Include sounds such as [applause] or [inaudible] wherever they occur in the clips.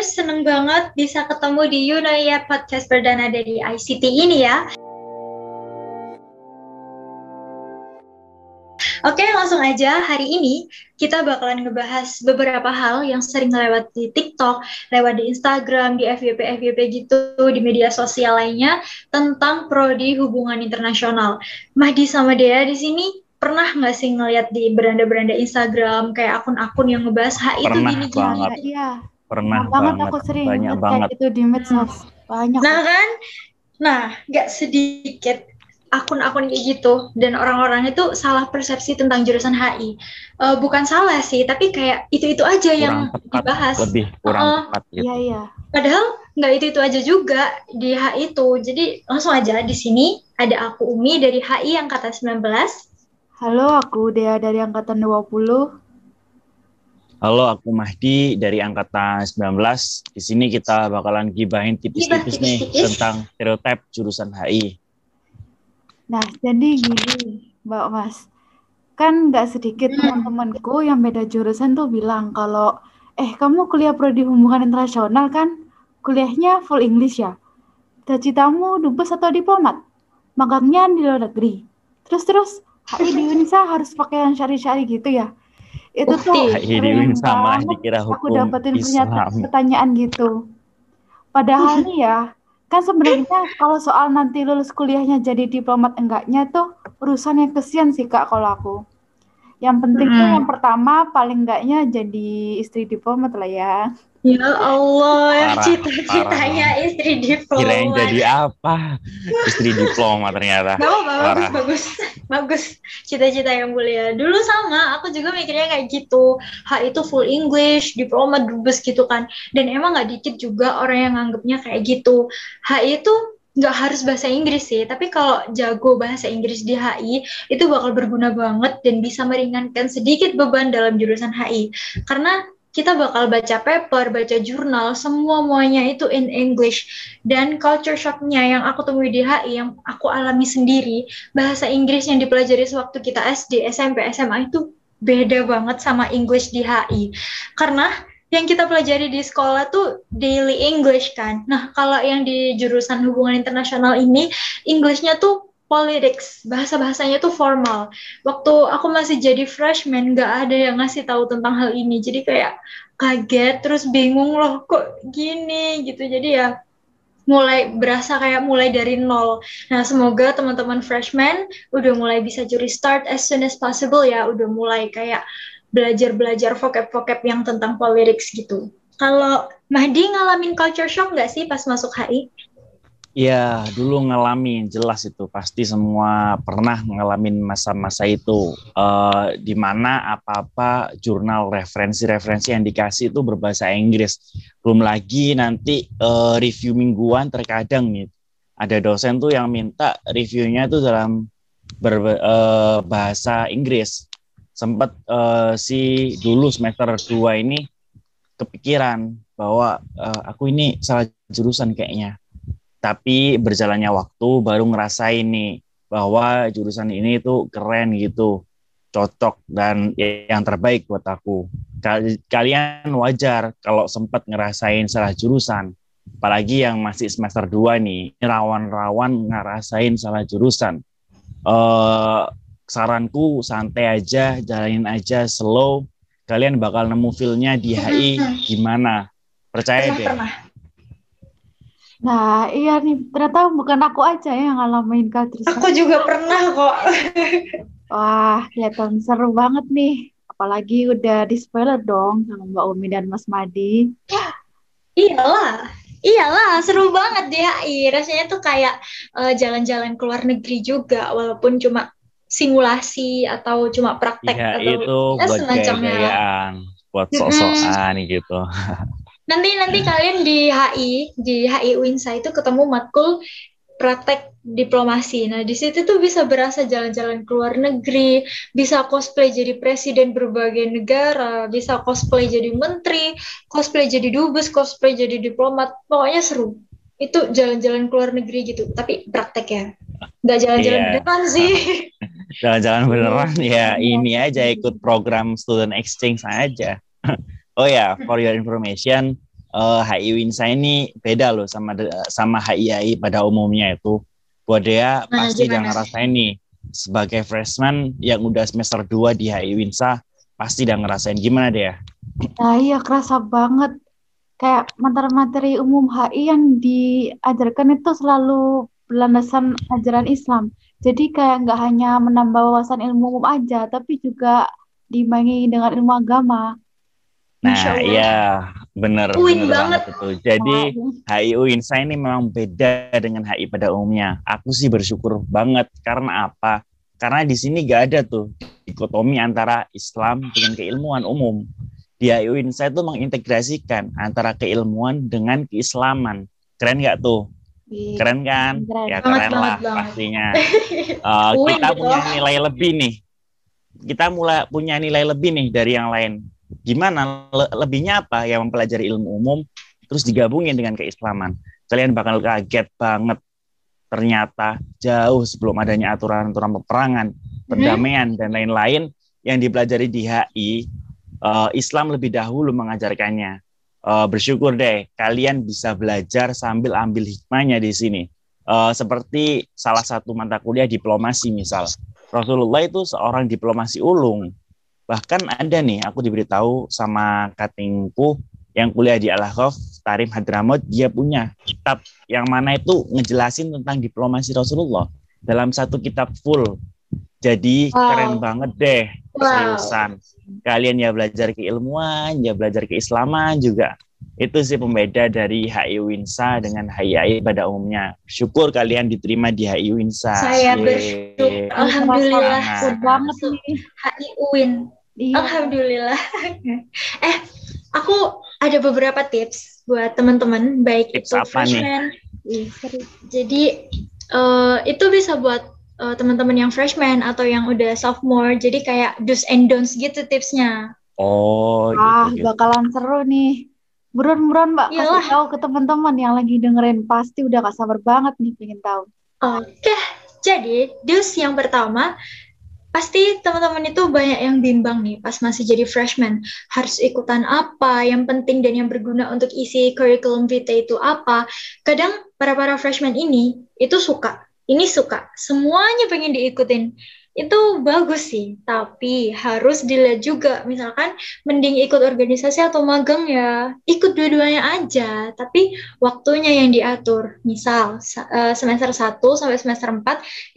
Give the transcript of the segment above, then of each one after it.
Univers, seneng banget bisa ketemu di Yunaya Podcast perdana dari ICT ini ya. Oke, langsung aja. Hari ini kita bakalan ngebahas beberapa hal yang sering lewat di TikTok, lewat di Instagram, di FYP, FYP gitu, di media sosial lainnya tentang prodi hubungan internasional. Mahdi sama Dea di sini pernah nggak sih ngeliat di beranda-beranda Instagram kayak akun-akun yang ngebahas HI itu Pernah gini banget. gini. Iya, Pernah banget banget, aku sering banyak banget. itu di medsos. Banyak. Nah kan, nah nggak sedikit akun-akun kayak gitu dan orang-orang itu salah persepsi tentang jurusan HI. Eh, bukan salah sih, tapi kayak itu-itu aja yang kurang tepat, dibahas. lebih kurang Heeh. tepat gitu. Iya, iya. Padahal nggak itu-itu aja juga di HI itu. Jadi langsung aja di sini ada aku Umi dari HI angkatan 19. Halo, aku Dea dari angkatan 20. Halo, aku Mahdi dari angkatan 19. Di sini kita bakalan gibahin tipis-tipis nih tentang stereotip jurusan HI. Nah, jadi gini, Mbak Mas. Kan nggak sedikit Hmm. teman-temanku yang beda jurusan tuh bilang kalau, eh kamu kuliah prodi hubungan internasional kan? Kuliahnya full English ya? Cita-citamu dubes atau diplomat? Magangnya di luar negeri. Terus-terus, HI di Unisa harus pakai yang syari-syari gitu ya? Itu tuh Bukti. HI di sering banget dikira aku hukum dapetin pernyataan Islam. pertanyaan gitu. Padahal nih ya, kan sebenarnya kalau soal nanti lulus kuliahnya jadi diplomat enggaknya tuh urusan yang kesian sih Kak kalau aku. Yang penting tuh Mm. yang pertama paling enggaknya jadi istri diplomat lah ya. Ya Allah, cita-citanya istri diplomat. Kirain jadi apa? Istri [laughs] diploma ternyata. Gak apa-apa, bagus, Parah. bagus, bagus. Cita-cita yang mulia. Dulu sama, aku juga mikirnya kayak gitu. H itu full English, diploma, dubes gitu kan. Dan emang gak dikit juga orang yang nganggapnya kayak gitu. H itu nggak harus bahasa Inggris sih, tapi kalau jago bahasa Inggris di HI itu bakal berguna banget dan bisa meringankan sedikit beban dalam jurusan HI. Karena kita bakal baca paper, baca jurnal, semua muanya itu in English. Dan culture shocknya yang aku temui di HI, yang aku alami sendiri, bahasa Inggris yang dipelajari sewaktu kita SD, SMP, SMA itu beda banget sama English di HI. Karena yang kita pelajari di sekolah tuh daily English kan. Nah, kalau yang di jurusan hubungan internasional ini, Englishnya tuh politics, bahasa-bahasanya tuh formal. Waktu aku masih jadi freshman, nggak ada yang ngasih tahu tentang hal ini. Jadi kayak kaget, terus bingung loh kok gini gitu. Jadi ya mulai berasa kayak mulai dari nol. Nah, semoga teman-teman freshman udah mulai bisa curi start as soon as possible ya, udah mulai kayak belajar-belajar vocab-vocab yang tentang politics gitu. Kalau Mahdi ngalamin culture shock nggak sih pas masuk HI? Iya, dulu ngalamin jelas itu pasti semua pernah ngalamin masa-masa itu Eh di mana apa-apa jurnal referensi-referensi yang dikasih itu berbahasa Inggris. Belum lagi nanti eh, review mingguan terkadang nih ada dosen tuh yang minta reviewnya itu dalam ber- eh, bahasa Inggris. Sempat eh, si dulu semester 2 ini kepikiran bahwa eh, aku ini salah jurusan kayaknya. Tapi berjalannya waktu baru ngerasain nih bahwa jurusan ini tuh keren gitu cocok dan yang terbaik buat aku. Kal- kalian wajar kalau sempat ngerasain salah jurusan. Apalagi yang masih semester 2 nih rawan-rawan ngerasain salah jurusan. Eh saranku santai aja jalanin aja slow kalian bakal nemu feelnya di HI gimana percaya Pernah, deh pernah. Nah, iya nih, ternyata bukan aku aja yang ngalamin Kak. Aku juga pernah kok. [laughs] Wah, kelihatan seru banget nih. Apalagi udah di spoiler dong sama Mbak Umi dan Mas Madi. Iyalah, iyalah, seru banget di HI. Rasanya tuh kayak eh, jalan-jalan ke luar negeri juga, walaupun cuma simulasi atau cuma praktek Iya atau itu ya, buat semacamnya. gaya-gayaan, buat sok-sokan gitu. [laughs] Nanti nanti kalian di HI, di HI Uinsa itu ketemu matkul praktek diplomasi. Nah, di situ tuh bisa berasa jalan-jalan ke luar negeri, bisa cosplay jadi presiden berbagai negara, bisa cosplay jadi menteri, cosplay jadi dubes, cosplay jadi diplomat. Pokoknya seru. Itu jalan-jalan ke luar negeri gitu, tapi praktek ya. Nggak jalan-jalan Iya. beneran sih. [laughs] Jalan-jalan beneran ya ini aja ikut program student exchange aja. [laughs] oh ya, for your information, uh, HI Winsa ini beda loh sama sama HI pada umumnya itu. Buat dia nah, pasti udah ngerasain nih sebagai freshman yang udah semester 2 di HI Winsa pasti udah ngerasain gimana dia? Nah iya kerasa banget kayak materi-materi umum HI yang diajarkan itu selalu berlandasan ajaran Islam. Jadi kayak nggak hanya menambah wawasan ilmu umum aja, tapi juga diimbangi dengan ilmu agama. Nah, iya, benar benar banget itu. Jadi HI UINSA ini memang beda dengan HI pada umumnya. Aku sih bersyukur banget karena apa? Karena di sini gak ada tuh dikotomi antara Islam dengan keilmuan umum. Di HI UINSA itu mengintegrasikan antara keilmuan dengan keislaman. Keren gak tuh? Keren kan? Keren. Ya keren lah pastinya. [laughs] Uh, kita punya nilai lebih nih. Kita mulai punya nilai lebih nih dari yang lain gimana le lebihnya apa yang mempelajari ilmu umum terus digabungin dengan keislaman kalian bakal kaget banget ternyata jauh sebelum adanya aturan-aturan peperangan mhm. perdamaian hmm. dan lain-lain yang dipelajari di HI uh, Islam lebih dahulu mengajarkannya. Uh, bersyukur deh kalian bisa belajar sambil ambil hikmahnya di sini. Uh, seperti salah satu mata kuliah diplomasi misal. Rasulullah itu seorang diplomasi ulung. Bahkan ada nih, aku diberitahu sama katingku yang kuliah di Al-Ahqaf, Tarim Hadramut, dia punya kitab yang mana itu ngejelasin tentang diplomasi Rasulullah. Dalam satu kitab full. Jadi wow. keren banget deh, wow. seriusan. Kalian ya belajar keilmuan, ya belajar keislaman juga. Itu sih pembeda dari HI Winsa dengan HI pada umumnya. Syukur kalian diterima di HI Winsa. Saya bersyukur. Alhamdulillah. banget nih. HI Win. Iya. Alhamdulillah. [laughs] eh, aku ada beberapa tips buat teman-teman, baik tips itu freshman. Jadi uh, itu bisa buat uh, teman-teman yang freshman atau yang udah sophomore. Jadi kayak do's and don'ts gitu tipsnya. Oh, gitu, ah, gitu. bakalan seru nih. Buruan-buruan Mbak, Yalah. kasih tahu ke teman-teman yang lagi dengerin pasti udah gak sabar banget nih pengen tahu. Oke, jadi do's yang pertama pasti teman-teman itu banyak yang bimbang nih pas masih jadi freshman harus ikutan apa yang penting dan yang berguna untuk isi curriculum vitae itu apa kadang para para freshman ini itu suka ini suka semuanya pengen diikutin itu bagus sih, tapi harus dilihat juga. Misalkan mending ikut organisasi atau magang ya, ikut dua-duanya aja, tapi waktunya yang diatur. Misal eh, semester 1 sampai semester 4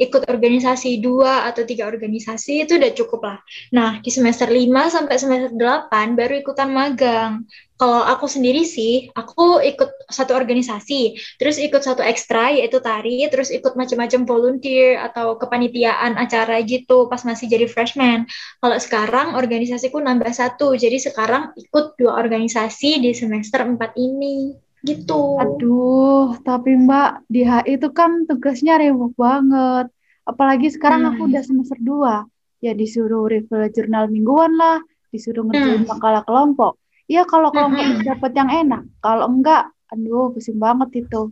ikut organisasi dua atau tiga organisasi itu udah cukup lah. Nah, di semester 5 sampai semester 8 baru ikutan magang. Kalau aku sendiri sih, aku ikut satu organisasi, terus ikut satu ekstra yaitu tari, terus ikut macam-macam volunteer atau kepanitiaan acara gitu pas masih jadi freshman. Kalau sekarang organisasiku nambah satu, jadi sekarang ikut dua organisasi di semester 4 ini gitu. Aduh, tapi Mbak di HI itu kan tugasnya ribet banget. Apalagi sekarang hmm. aku udah semester 2. Ya disuruh review jurnal mingguan lah, disuruh ngerjain hmm. makalah kelompok. Iya kalau kalau mm-hmm. dapat yang enak, kalau enggak, aduh pusing banget itu.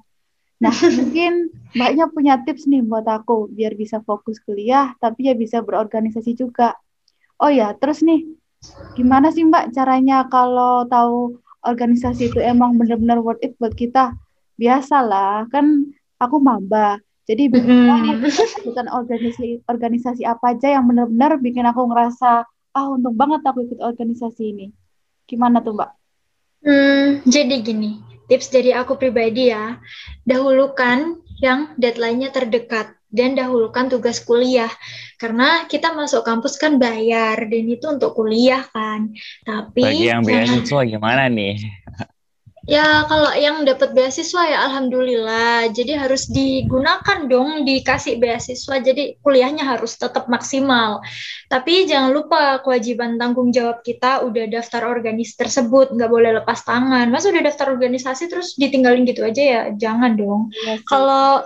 Nah [laughs] mungkin mbaknya punya tips nih buat aku biar bisa fokus kuliah, tapi ya bisa berorganisasi juga. Oh ya, terus nih, gimana sih mbak caranya kalau tahu organisasi itu emang benar-benar worth it buat kita? Biasalah, kan aku maba, jadi mm-hmm. bukan organisasi organisasi apa aja yang benar-benar bikin aku ngerasa ah untung banget aku ikut organisasi ini. Gimana tuh Mbak? Hmm, jadi gini, tips dari aku pribadi ya, dahulukan yang deadline-nya terdekat dan dahulukan tugas kuliah. Karena kita masuk kampus kan bayar dan itu untuk kuliah kan. Tapi bagi yang beasiswa gimana nih? Ya, kalau yang dapat beasiswa ya alhamdulillah. Jadi harus digunakan dong dikasih beasiswa. Jadi kuliahnya harus tetap maksimal. Tapi jangan lupa kewajiban tanggung jawab kita udah daftar organisasi tersebut, nggak boleh lepas tangan. Masa udah daftar organisasi terus ditinggalin gitu aja ya? Jangan dong. Ya, kalau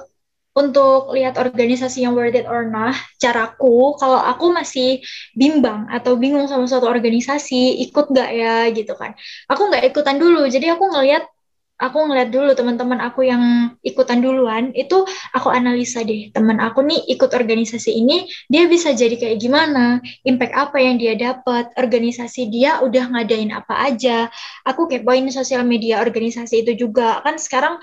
untuk lihat organisasi yang worth it or not, caraku kalau aku masih bimbang atau bingung sama suatu organisasi, ikut nggak ya gitu kan. Aku nggak ikutan dulu, jadi aku ngelihat aku ngeliat dulu teman-teman aku yang ikutan duluan itu aku analisa deh teman aku nih ikut organisasi ini dia bisa jadi kayak gimana impact apa yang dia dapat organisasi dia udah ngadain apa aja aku kepoin sosial media organisasi itu juga kan sekarang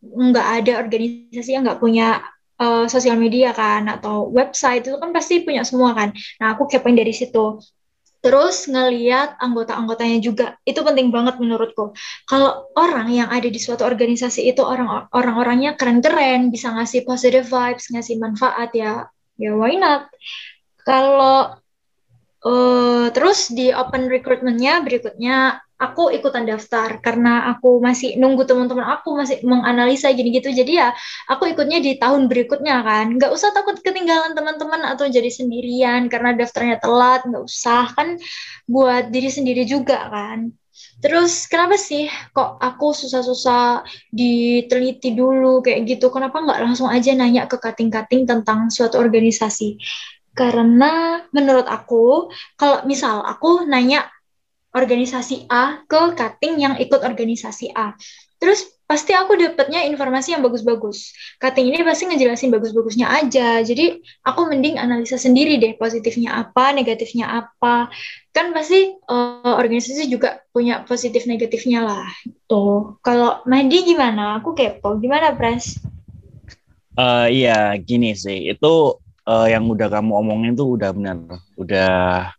nggak ada organisasi yang nggak punya uh, sosial media kan atau website itu kan pasti punya semua kan nah aku kepoin dari situ Terus ngeliat anggota-anggotanya juga itu penting banget menurutku. Kalau orang yang ada di suatu organisasi itu orang orang-orangnya keren-keren, bisa ngasih positive vibes, ngasih manfaat ya, ya why not? Kalau uh, terus di open recruitmentnya berikutnya aku ikutan daftar karena aku masih nunggu teman-teman aku masih menganalisa gini gitu jadi ya aku ikutnya di tahun berikutnya kan nggak usah takut ketinggalan teman-teman atau jadi sendirian karena daftarnya telat nggak usah kan buat diri sendiri juga kan Terus kenapa sih kok aku susah-susah diteliti dulu kayak gitu? Kenapa nggak langsung aja nanya ke kating-kating tentang suatu organisasi? Karena menurut aku, kalau misal aku nanya organisasi A ke cutting yang ikut organisasi A. Terus pasti aku dapetnya informasi yang bagus-bagus. Cutting ini pasti ngejelasin bagus-bagusnya aja. Jadi aku mending analisa sendiri deh positifnya apa, negatifnya apa. Kan pasti uh, organisasi juga punya positif negatifnya lah. Tuh. Kalau Madi gimana? Aku kepo. Gimana, Pres? Uh, iya, gini sih. Itu uh, yang udah kamu omongin tuh udah benar. Udah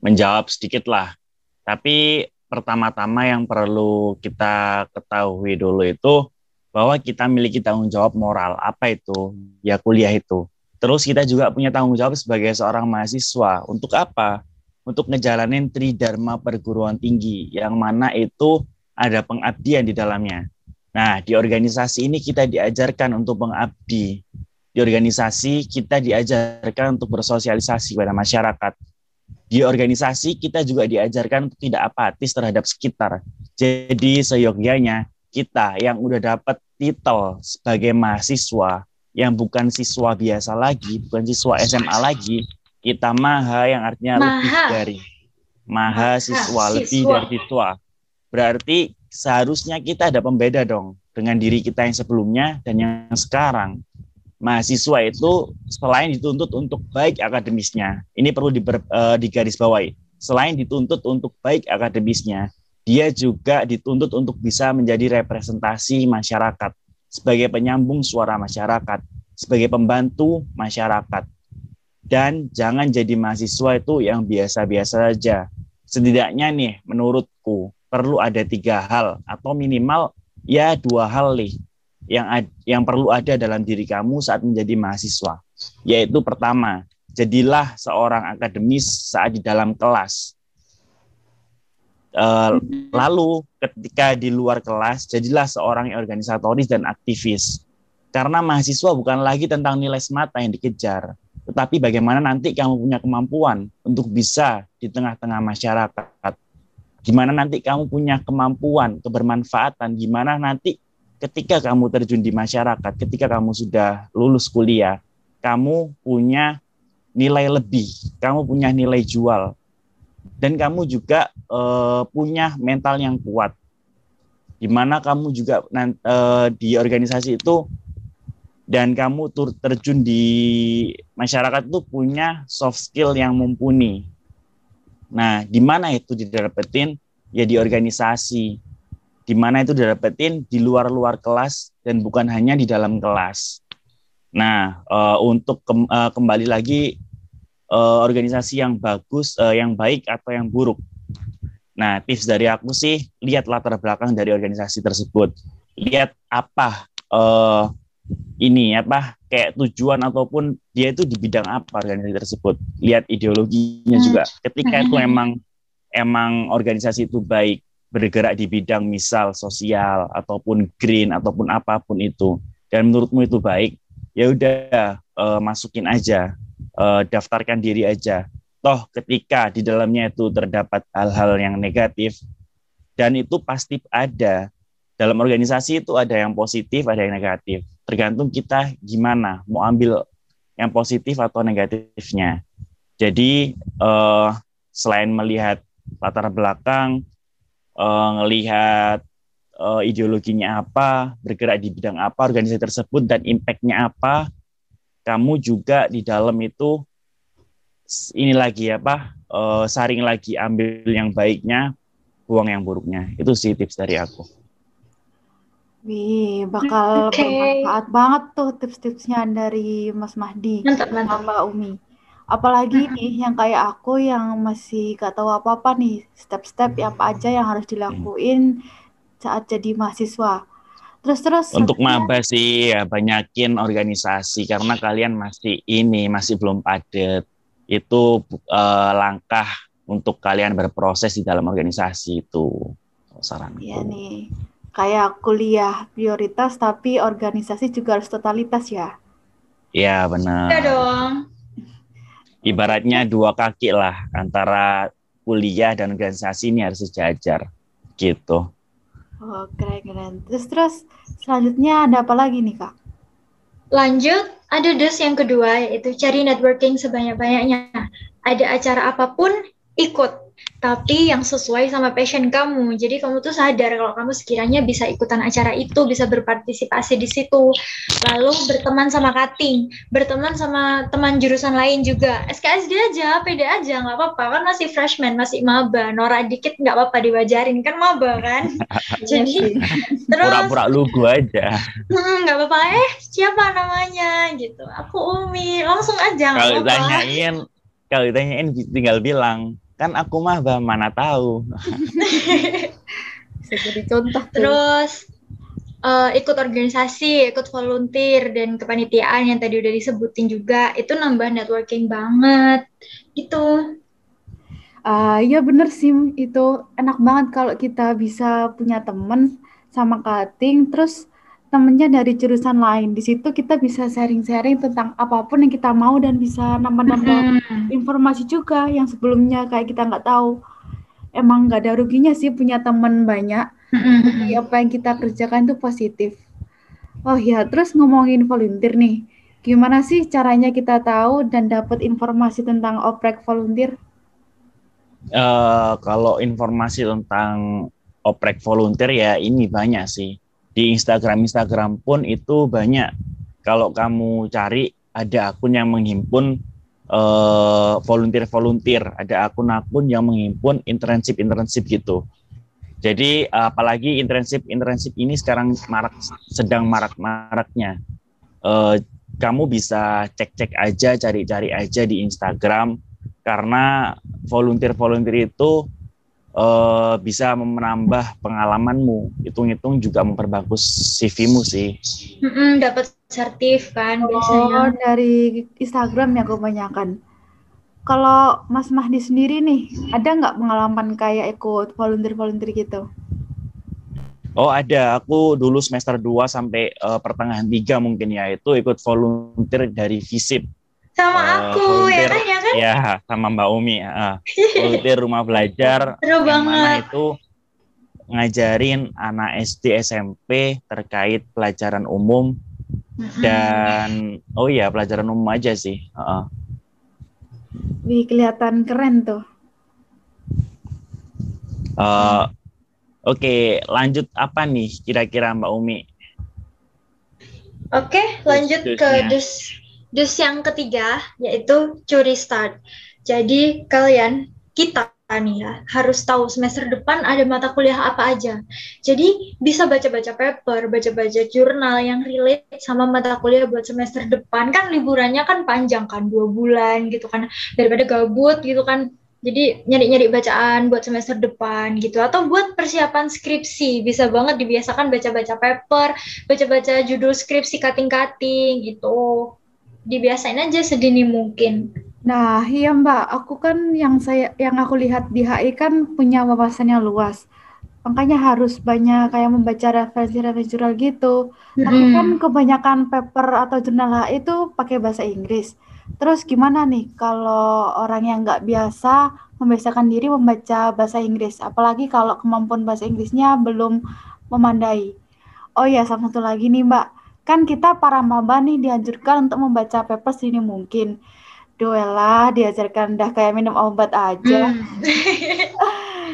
menjawab sedikit lah tapi pertama-tama yang perlu kita ketahui dulu itu bahwa kita memiliki tanggung jawab moral. Apa itu? Ya kuliah itu. Terus kita juga punya tanggung jawab sebagai seorang mahasiswa. Untuk apa? Untuk ngejalanin tridharma perguruan tinggi yang mana itu ada pengabdian di dalamnya. Nah, di organisasi ini kita diajarkan untuk mengabdi. Di organisasi kita diajarkan untuk bersosialisasi kepada masyarakat di organisasi kita juga diajarkan untuk tidak apatis terhadap sekitar. Jadi seyogyanya kita yang udah dapat titel sebagai mahasiswa yang bukan siswa biasa lagi, bukan siswa SMA lagi, kita maha yang artinya maha. lebih dari mahasiswa, maha, lebih dari siswa. Berarti seharusnya kita ada pembeda dong dengan diri kita yang sebelumnya dan yang sekarang mahasiswa itu selain dituntut untuk baik akademisnya, ini perlu diber, uh, digarisbawahi. Selain dituntut untuk baik akademisnya, dia juga dituntut untuk bisa menjadi representasi masyarakat sebagai penyambung suara masyarakat, sebagai pembantu masyarakat. Dan jangan jadi mahasiswa itu yang biasa-biasa saja. Setidaknya nih, menurutku perlu ada tiga hal atau minimal ya dua hal nih yang yang perlu ada dalam diri kamu saat menjadi mahasiswa. Yaitu pertama, jadilah seorang akademis saat di dalam kelas. Uh, lalu ketika di luar kelas, jadilah seorang yang organisatoris dan aktivis. Karena mahasiswa bukan lagi tentang nilai semata yang dikejar, tetapi bagaimana nanti kamu punya kemampuan untuk bisa di tengah-tengah masyarakat. Gimana nanti kamu punya kemampuan, kebermanfaatan, gimana nanti ketika kamu terjun di masyarakat, ketika kamu sudah lulus kuliah, kamu punya nilai lebih, kamu punya nilai jual, dan kamu juga uh, punya mental yang kuat. Di mana kamu juga uh, di organisasi itu dan kamu tur terjun di masyarakat itu punya soft skill yang mumpuni. Nah, di mana itu didapetin? Ya di organisasi, di mana itu didapetin di luar-luar kelas dan bukan hanya di dalam kelas. Nah, uh, untuk ke, uh, kembali lagi uh, organisasi yang bagus, uh, yang baik atau yang buruk. Nah, tips dari aku sih lihat latar belakang dari organisasi tersebut. Lihat apa uh, ini apa kayak tujuan ataupun dia itu di bidang apa organisasi tersebut. Lihat ideologinya juga. Ketika itu emang emang organisasi itu baik, bergerak di bidang misal sosial ataupun green ataupun apa pun itu. Dan menurutmu itu baik? Ya udah uh, masukin aja uh, daftarkan diri aja. Toh ketika di dalamnya itu terdapat hal-hal yang negatif dan itu pasti ada. Dalam organisasi itu ada yang positif ada yang negatif. Tergantung kita gimana mau ambil yang positif atau negatifnya. Jadi uh, selain melihat latar belakang uh, ngelihat uh, ideologinya apa, bergerak di bidang apa, organisasi tersebut dan impactnya apa. Kamu juga di dalam itu ini lagi apa, uh, saring lagi ambil yang baiknya, buang yang buruknya. Itu sih tips dari aku. Wih, bakal okay. bermanfaat banget tuh tips-tipsnya dari Mas Mahdi mantap, mantap. Mbak Umi. Apalagi hmm. nih yang kayak aku yang masih gak tahu apa-apa nih, step-step apa aja yang harus dilakuin saat jadi mahasiswa. Terus-terus untuk maba sih ya banyakin organisasi karena kalian masih ini masih belum padat. Itu uh, langkah untuk kalian berproses di dalam organisasi itu saranku. Iya nih kayak kuliah prioritas tapi organisasi juga harus totalitas ya. Iya benar. Iya dong. Ibaratnya dua kaki lah antara kuliah dan organisasi ini harus sejajar gitu. Oh keren keren. Terus terus selanjutnya ada apa lagi nih kak? Lanjut ada des yang kedua yaitu cari networking sebanyak-banyaknya. Ada acara apa pun ikut tapi yang sesuai sama passion kamu. Jadi kamu tuh sadar kalau kamu sekiranya bisa ikutan acara itu, bisa berpartisipasi di situ. Lalu berteman sama cutting, berteman sama teman jurusan lain juga. SKSD aja, pede aja, nggak apa-apa. Kan masih freshman, masih maba. Nora dikit nggak apa-apa diwajarin, kan maba kan. [laughs] Jadi terus pura-pura lugu aja. Hmm, nggak apa-apa. Eh, siapa namanya? Gitu. Aku Umi. Langsung aja. Kalau ditanyain, kalau ditanyain tinggal bilang kan aku mah bah, mana tahu. [laughs] Bisa jadi contoh terus uh, ikut organisasi ikut volunteer dan kepanitiaan yang tadi udah disebutin juga itu nambah networking banget. Gitu. Uh, ya bener sih itu enak banget kalau kita bisa punya temen sama cutting terus temennya dari jurusan lain. Di situ kita bisa sharing-sharing tentang apa pun yang kita mau dan bisa nambah-nambah hmm. informasi juga yang sebelumnya kayak kita nggak tahu. Emang nggak ada ruginya sih punya teman banyak. Hmm. Jadi apa yang kita kerjakan itu positif. Oh ya, terus ngomongin volunteer nih. Gimana sih caranya kita tahu dan dapat informasi tentang oprek volunteer? Uh, kalau informasi tentang oprek volunteer ya ini banyak sih di Instagram Instagram pun itu banyak. Kalau kamu cari ada akun yang menghimpun uh, volunteer-volunteer. Ada akun-akun yang menghimpun internship-internship gitu. Jadi apalagi internship-internship ini sekarang marak sedang marak-maraknya. Uh, kamu bisa cek-cek aja cari-cari aja di Instagram. Karena volunteer-volunteer itu uh, bisa menambah pengalamanmu. Hitung-hitung juga memperbagus CV-mu sih. Mm-mm, dapat sertif kan oh, biasanya. dari Instagram ya kebanyakan. Kalau Mas Mahdi sendiri nih, ada nggak pengalaman kayak ikut volunteer-volunteer gitu? Oh ada, aku dulu semester 2 sampai uh, pertengahan 3 mungkin ya, itu ikut volunteer dari FISIP sama uh, aku ya kan ya kan? Ya sama Mbak Umi uh, volunteer rumah belajar. [laughs] Seru yang banget. mana itu ngajarin anak SD SMP terkait pelajaran umum. Dan oh iya pelajaran umum aja sih uh, Wih kelihatan keren tuh. Uh, oke okay, lanjut apa nih kira-kira Mbak Umi? Oke, okay, lanjut ke dus Dus yang ketiga yaitu curi start. Jadi kalian kita nih ya harus tahu semester depan ada mata kuliah apa aja. Jadi bisa baca-baca paper, baca-baca jurnal yang relate sama mata kuliah buat semester depan kan liburannya kan panjang kan dua bulan gitu kan daripada gabut gitu kan. Jadi nyari-nyari bacaan buat semester depan gitu atau buat persiapan skripsi bisa banget dibiasakan baca-baca paper, baca-baca judul skripsi cutting-cutting gitu dibiasain aja sedini mungkin. Nah, iya Mbak, aku kan yang saya yang aku lihat di HI kan punya wawasannya luas. Makanya harus banyak kayak membaca referensi-referensi jurnal gitu. Mm-hmm. Tapi kan kebanyakan paper atau jurnal HI itu pakai bahasa Inggris. Terus gimana nih kalau orang yang nggak biasa membiasakan diri membaca bahasa Inggris, apalagi kalau kemampuan bahasa Inggrisnya belum memandai. Oh ya, sama satu lagi nih Mbak, Kan kita para maba nih dianjurkan untuk membaca paper sedini mungkin. Duela diajarkan dah kayak minum obat aja. Hmm.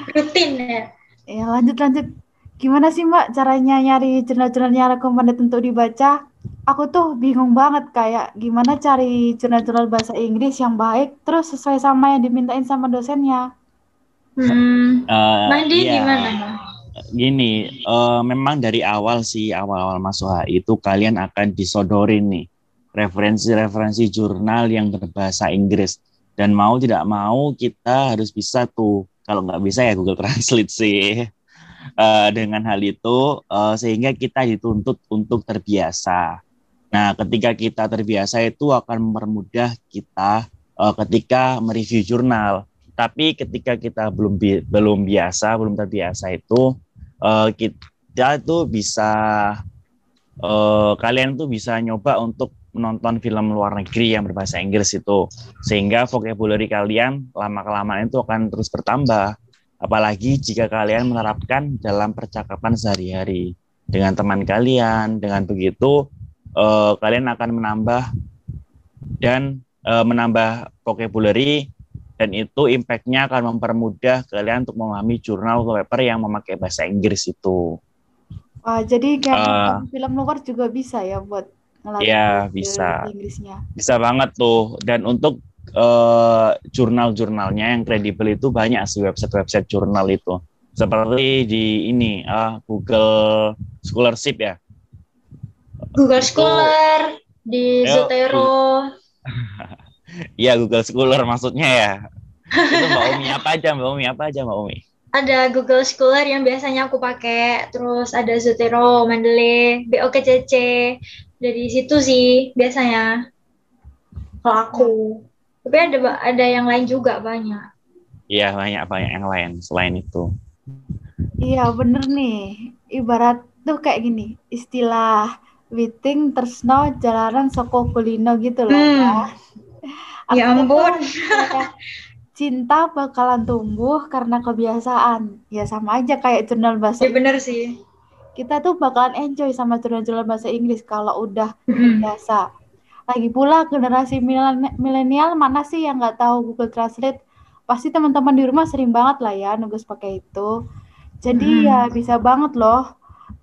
[laughs] Rutin ya. Ya lanjut lanjut. Gimana sih Mbak caranya nyari jurnal-jurnal yang recommended untuk dibaca? Aku tuh bingung banget kayak gimana cari jurnal-jurnal bahasa Inggris yang baik terus sesuai sama yang dimintain sama dosennya. Hmm. Eh, Mandi iya. gimana? Gini, eh, memang dari awal sih awal-awal masuk HI itu kalian akan disodorin nih referensi-referensi jurnal yang berbahasa Inggris dan mau tidak mau kita harus bisa tuh kalau nggak bisa ya Google Translate sih [laughs] Eh, dengan hal itu eh, sehingga kita dituntut untuk terbiasa. Nah, ketika kita terbiasa itu akan mempermudah kita eh, ketika mereview jurnal. Tapi ketika kita belum bi- belum biasa, belum terbiasa itu eh, kita tuh bisa eh, kalian tuh bisa nyoba untuk menonton film luar negeri yang berbahasa Inggris itu. Sehingga vocabulary kalian lama kelamaan itu akan terus bertambah. Apalagi jika kalian menerapkan dalam percakapan sehari-hari dengan teman kalian. Dengan begitu eh, kalian akan menambah dan eh, menambah vocabulary dan itu impact-nya akan mempermudah kalian untuk memahami jurnal atau paper yang memakai bahasa Inggris itu. Wah, jadi kayak nonton film luar juga bisa ya buat ngelatih bahasa bisa. Inggrisnya. Bisa banget tuh. Dan untuk eh, jurnal-jurnalnya yang kredibel itu banyak sih website-website jurnal itu. Seperti di ini ah, Google Scholarship ya. Google Scholar, di Zotero. [laughs] Iya Google Scholar maksudnya ya. itu Mbak Umi apa aja Mbak Umi apa aja Mbak Umi? Ada Google Scholar yang biasanya aku pakai, terus ada Zotero, Mendeley, BOKCC. Dari situ sih biasanya kalau aku. Tapi ada ada yang lain juga banyak. Iya banyak banyak yang lain selain itu. Iya, bener nih. Ibarat tuh kayak gini, istilah Witing Tresno Jalanan Soko Kulino gitu loh. Hmm. Ya. Ya ampun. cinta bakalan tumbuh karena kebiasaan. Ya sama aja kayak jurnal bahasa Ya bener sih. kita tuh bakalan enjoy sama jurnal-jurnal bahasa Inggris kalau udah biasa. Lagi pula generasi milenial milenial mana sih yang nggak tahu Google Translate? Pasti teman-teman di rumah sering banget lah ya nugas pakai itu. Jadi Hmm. ya bisa banget loh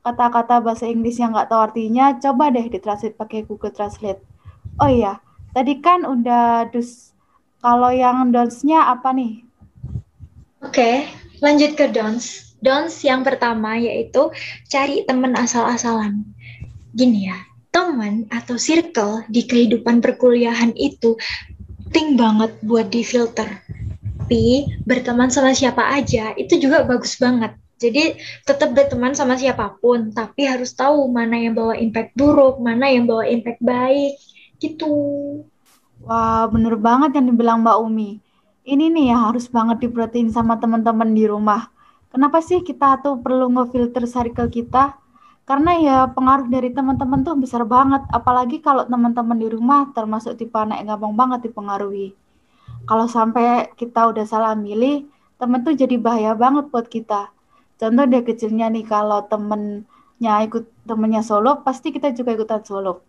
kata-kata bahasa Inggris yang nggak tahu artinya, coba deh ditranslate pakai Google Translate. Oh iya, tadi kan udah dus. Kalau yang dons-nya apa nih? Oke, lanjut ke dons. Dons yang pertama yaitu cari teman asal-asalan. Gini ya, teman atau circle di kehidupan perkuliahan itu penting banget buat difilter. Tapi berteman sama siapa aja itu juga bagus banget. Jadi tetap berteman sama siapa pun, tapi harus tahu mana yang bawa impact buruk, mana yang bawa impact baik, gitu. Wah, bener banget yang dibilang Mbak Umi. Ini nih yang harus banget diperhatiin sama teman-teman di rumah. Kenapa sih kita tuh perlu ngefilter circle kita? Karena ya pengaruh dari teman-teman tuh besar banget. Apalagi kalau teman-teman di rumah termasuk tipe anak yang gampang banget dipengaruhi. Kalau sampai kita udah salah milih, temen tuh jadi bahaya banget buat kita. Contoh deh kecilnya nih, kalau temennya ikut temennya solo, pasti kita juga ikutan solo.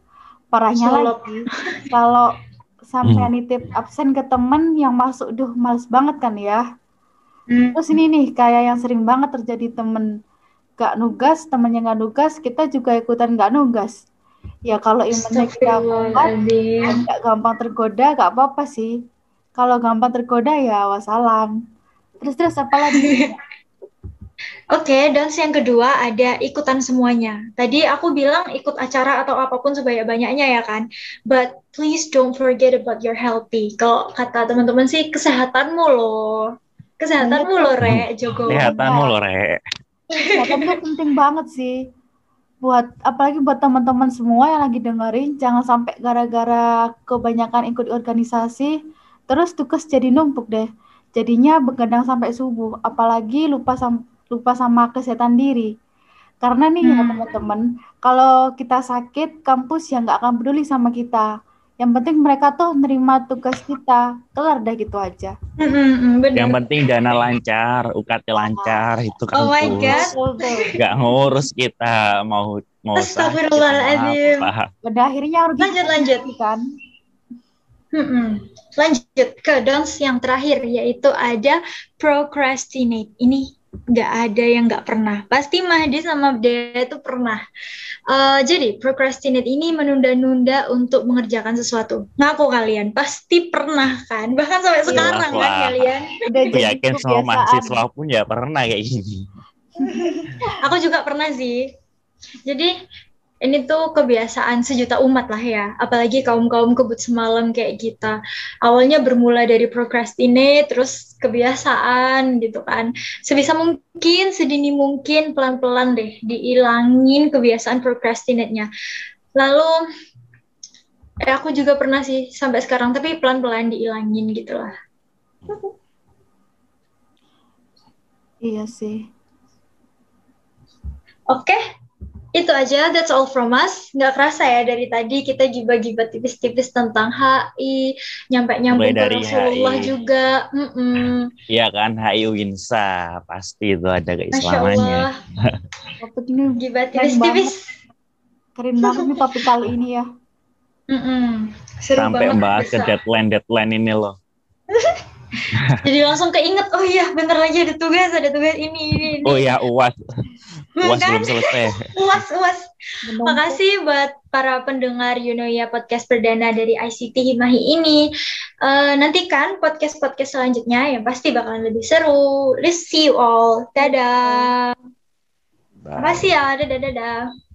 Parahnya lagi, [laughs] kalau sampai Hmm. nitip absen ke temen yang masuk, duh males banget kan ya. Hmm. Terus ini nih, kayak yang sering banget terjadi temen gak nugas, temennya gak nugas, kita juga ikutan gak nugas. Ya kalau imannya kita kuat, nggak gampang tergoda, gak apa-apa sih. Kalau gampang tergoda ya wassalam. Terus terus apa lagi? [laughs] Oke, dan yang kedua ada ikutan semuanya. Tadi aku bilang ikut acara atau apa pun sebanyak-banyaknya ya kan. But please don't forget about your healthy. Kalau kata teman-teman sih kesehatanmu loh. Kesehatanmu Iya, loh, Re, Jogo. Kesehatanmu loh, Re. Kesehatan penting banget sih. Buat apalagi buat teman-teman semua yang lagi dengerin, jangan sampai gara-gara kebanyakan ikut organisasi, terus tugas jadi numpuk deh. Jadinya begadang sampai subuh, apalagi lupa sam- lupa sama kesehatan diri. Karena nih ya Hmm. teman-teman, kalau kita sakit, kampus ya nggak akan peduli sama kita. Yang penting mereka tuh nerima tugas kita, kelar deh gitu aja. Hmm, hmm, hmm, bener. Yang penting dana lancar, UKT lancar, itu kan Oh my kampus. God. Nggak ngurus kita mau mau sakit, Astagfirullahaladzim. Pada akhirnya rugi Lanjut, lanjut. kan. Lanjut ke dons yang terakhir yaitu ada procrastinate. Ini nggak ada yang nggak pernah. Pasti Mahdi sama Dea itu pernah. Uh, jadi procrastinate ini menunda-nunda untuk mengerjakan sesuatu. Ngaku kalian pasti pernah kan? Bahkan sampai Iyalah, sekarang kan wah. kalian. Udah Aku jadi yakin semua mahasiswa pun ya pernah kayak gini. Aku juga pernah sih. Jadi ini tuh kebiasaan sejuta umat lah ya. Apalagi kaum-kaum kebut semalam kayak kita. Awalnya bermula dari procrastinate, terus kebiasaan gitu kan. Sebisa mungkin, sedini mungkin, pelan-pelan deh diilangin kebiasaan procrastinate-nya. Lalu, eh, aku juga pernah sih sampai sekarang, tapi pelan-pelan diilangin gitu lah. Iya sih. Oke, itu aja. That's all from us. Nggak kerasa ya dari tadi kita gibah-gibah tipis-tipis tentang HI, nyampe-nyampe ke dari Rasulullah HI. juga. Iya kan, HI Winsa pasti itu ada keislamannya. Ini gibah Keren tipis-tipis. keren banget nih topik kali ini ya. Mm-mm. Seru Sampai banget. bahas ke bisa. deadline deadline ini loh. [laughs] Jadi langsung keinget, oh iya bentar lagi ada tugas, ada tugas ini, ini, ini. Oh ya uas, uas belum selesai. [laughs] Uas, uas. Makasih buat para pendengar Yunoya podcast perdana dari ICT Himahi ini. Eh, nantikan podcast-podcast selanjutnya yang pasti bakalan lebih seru. Let's see you all. Dadah. Bye. Makasih ya. Dadah, dadah.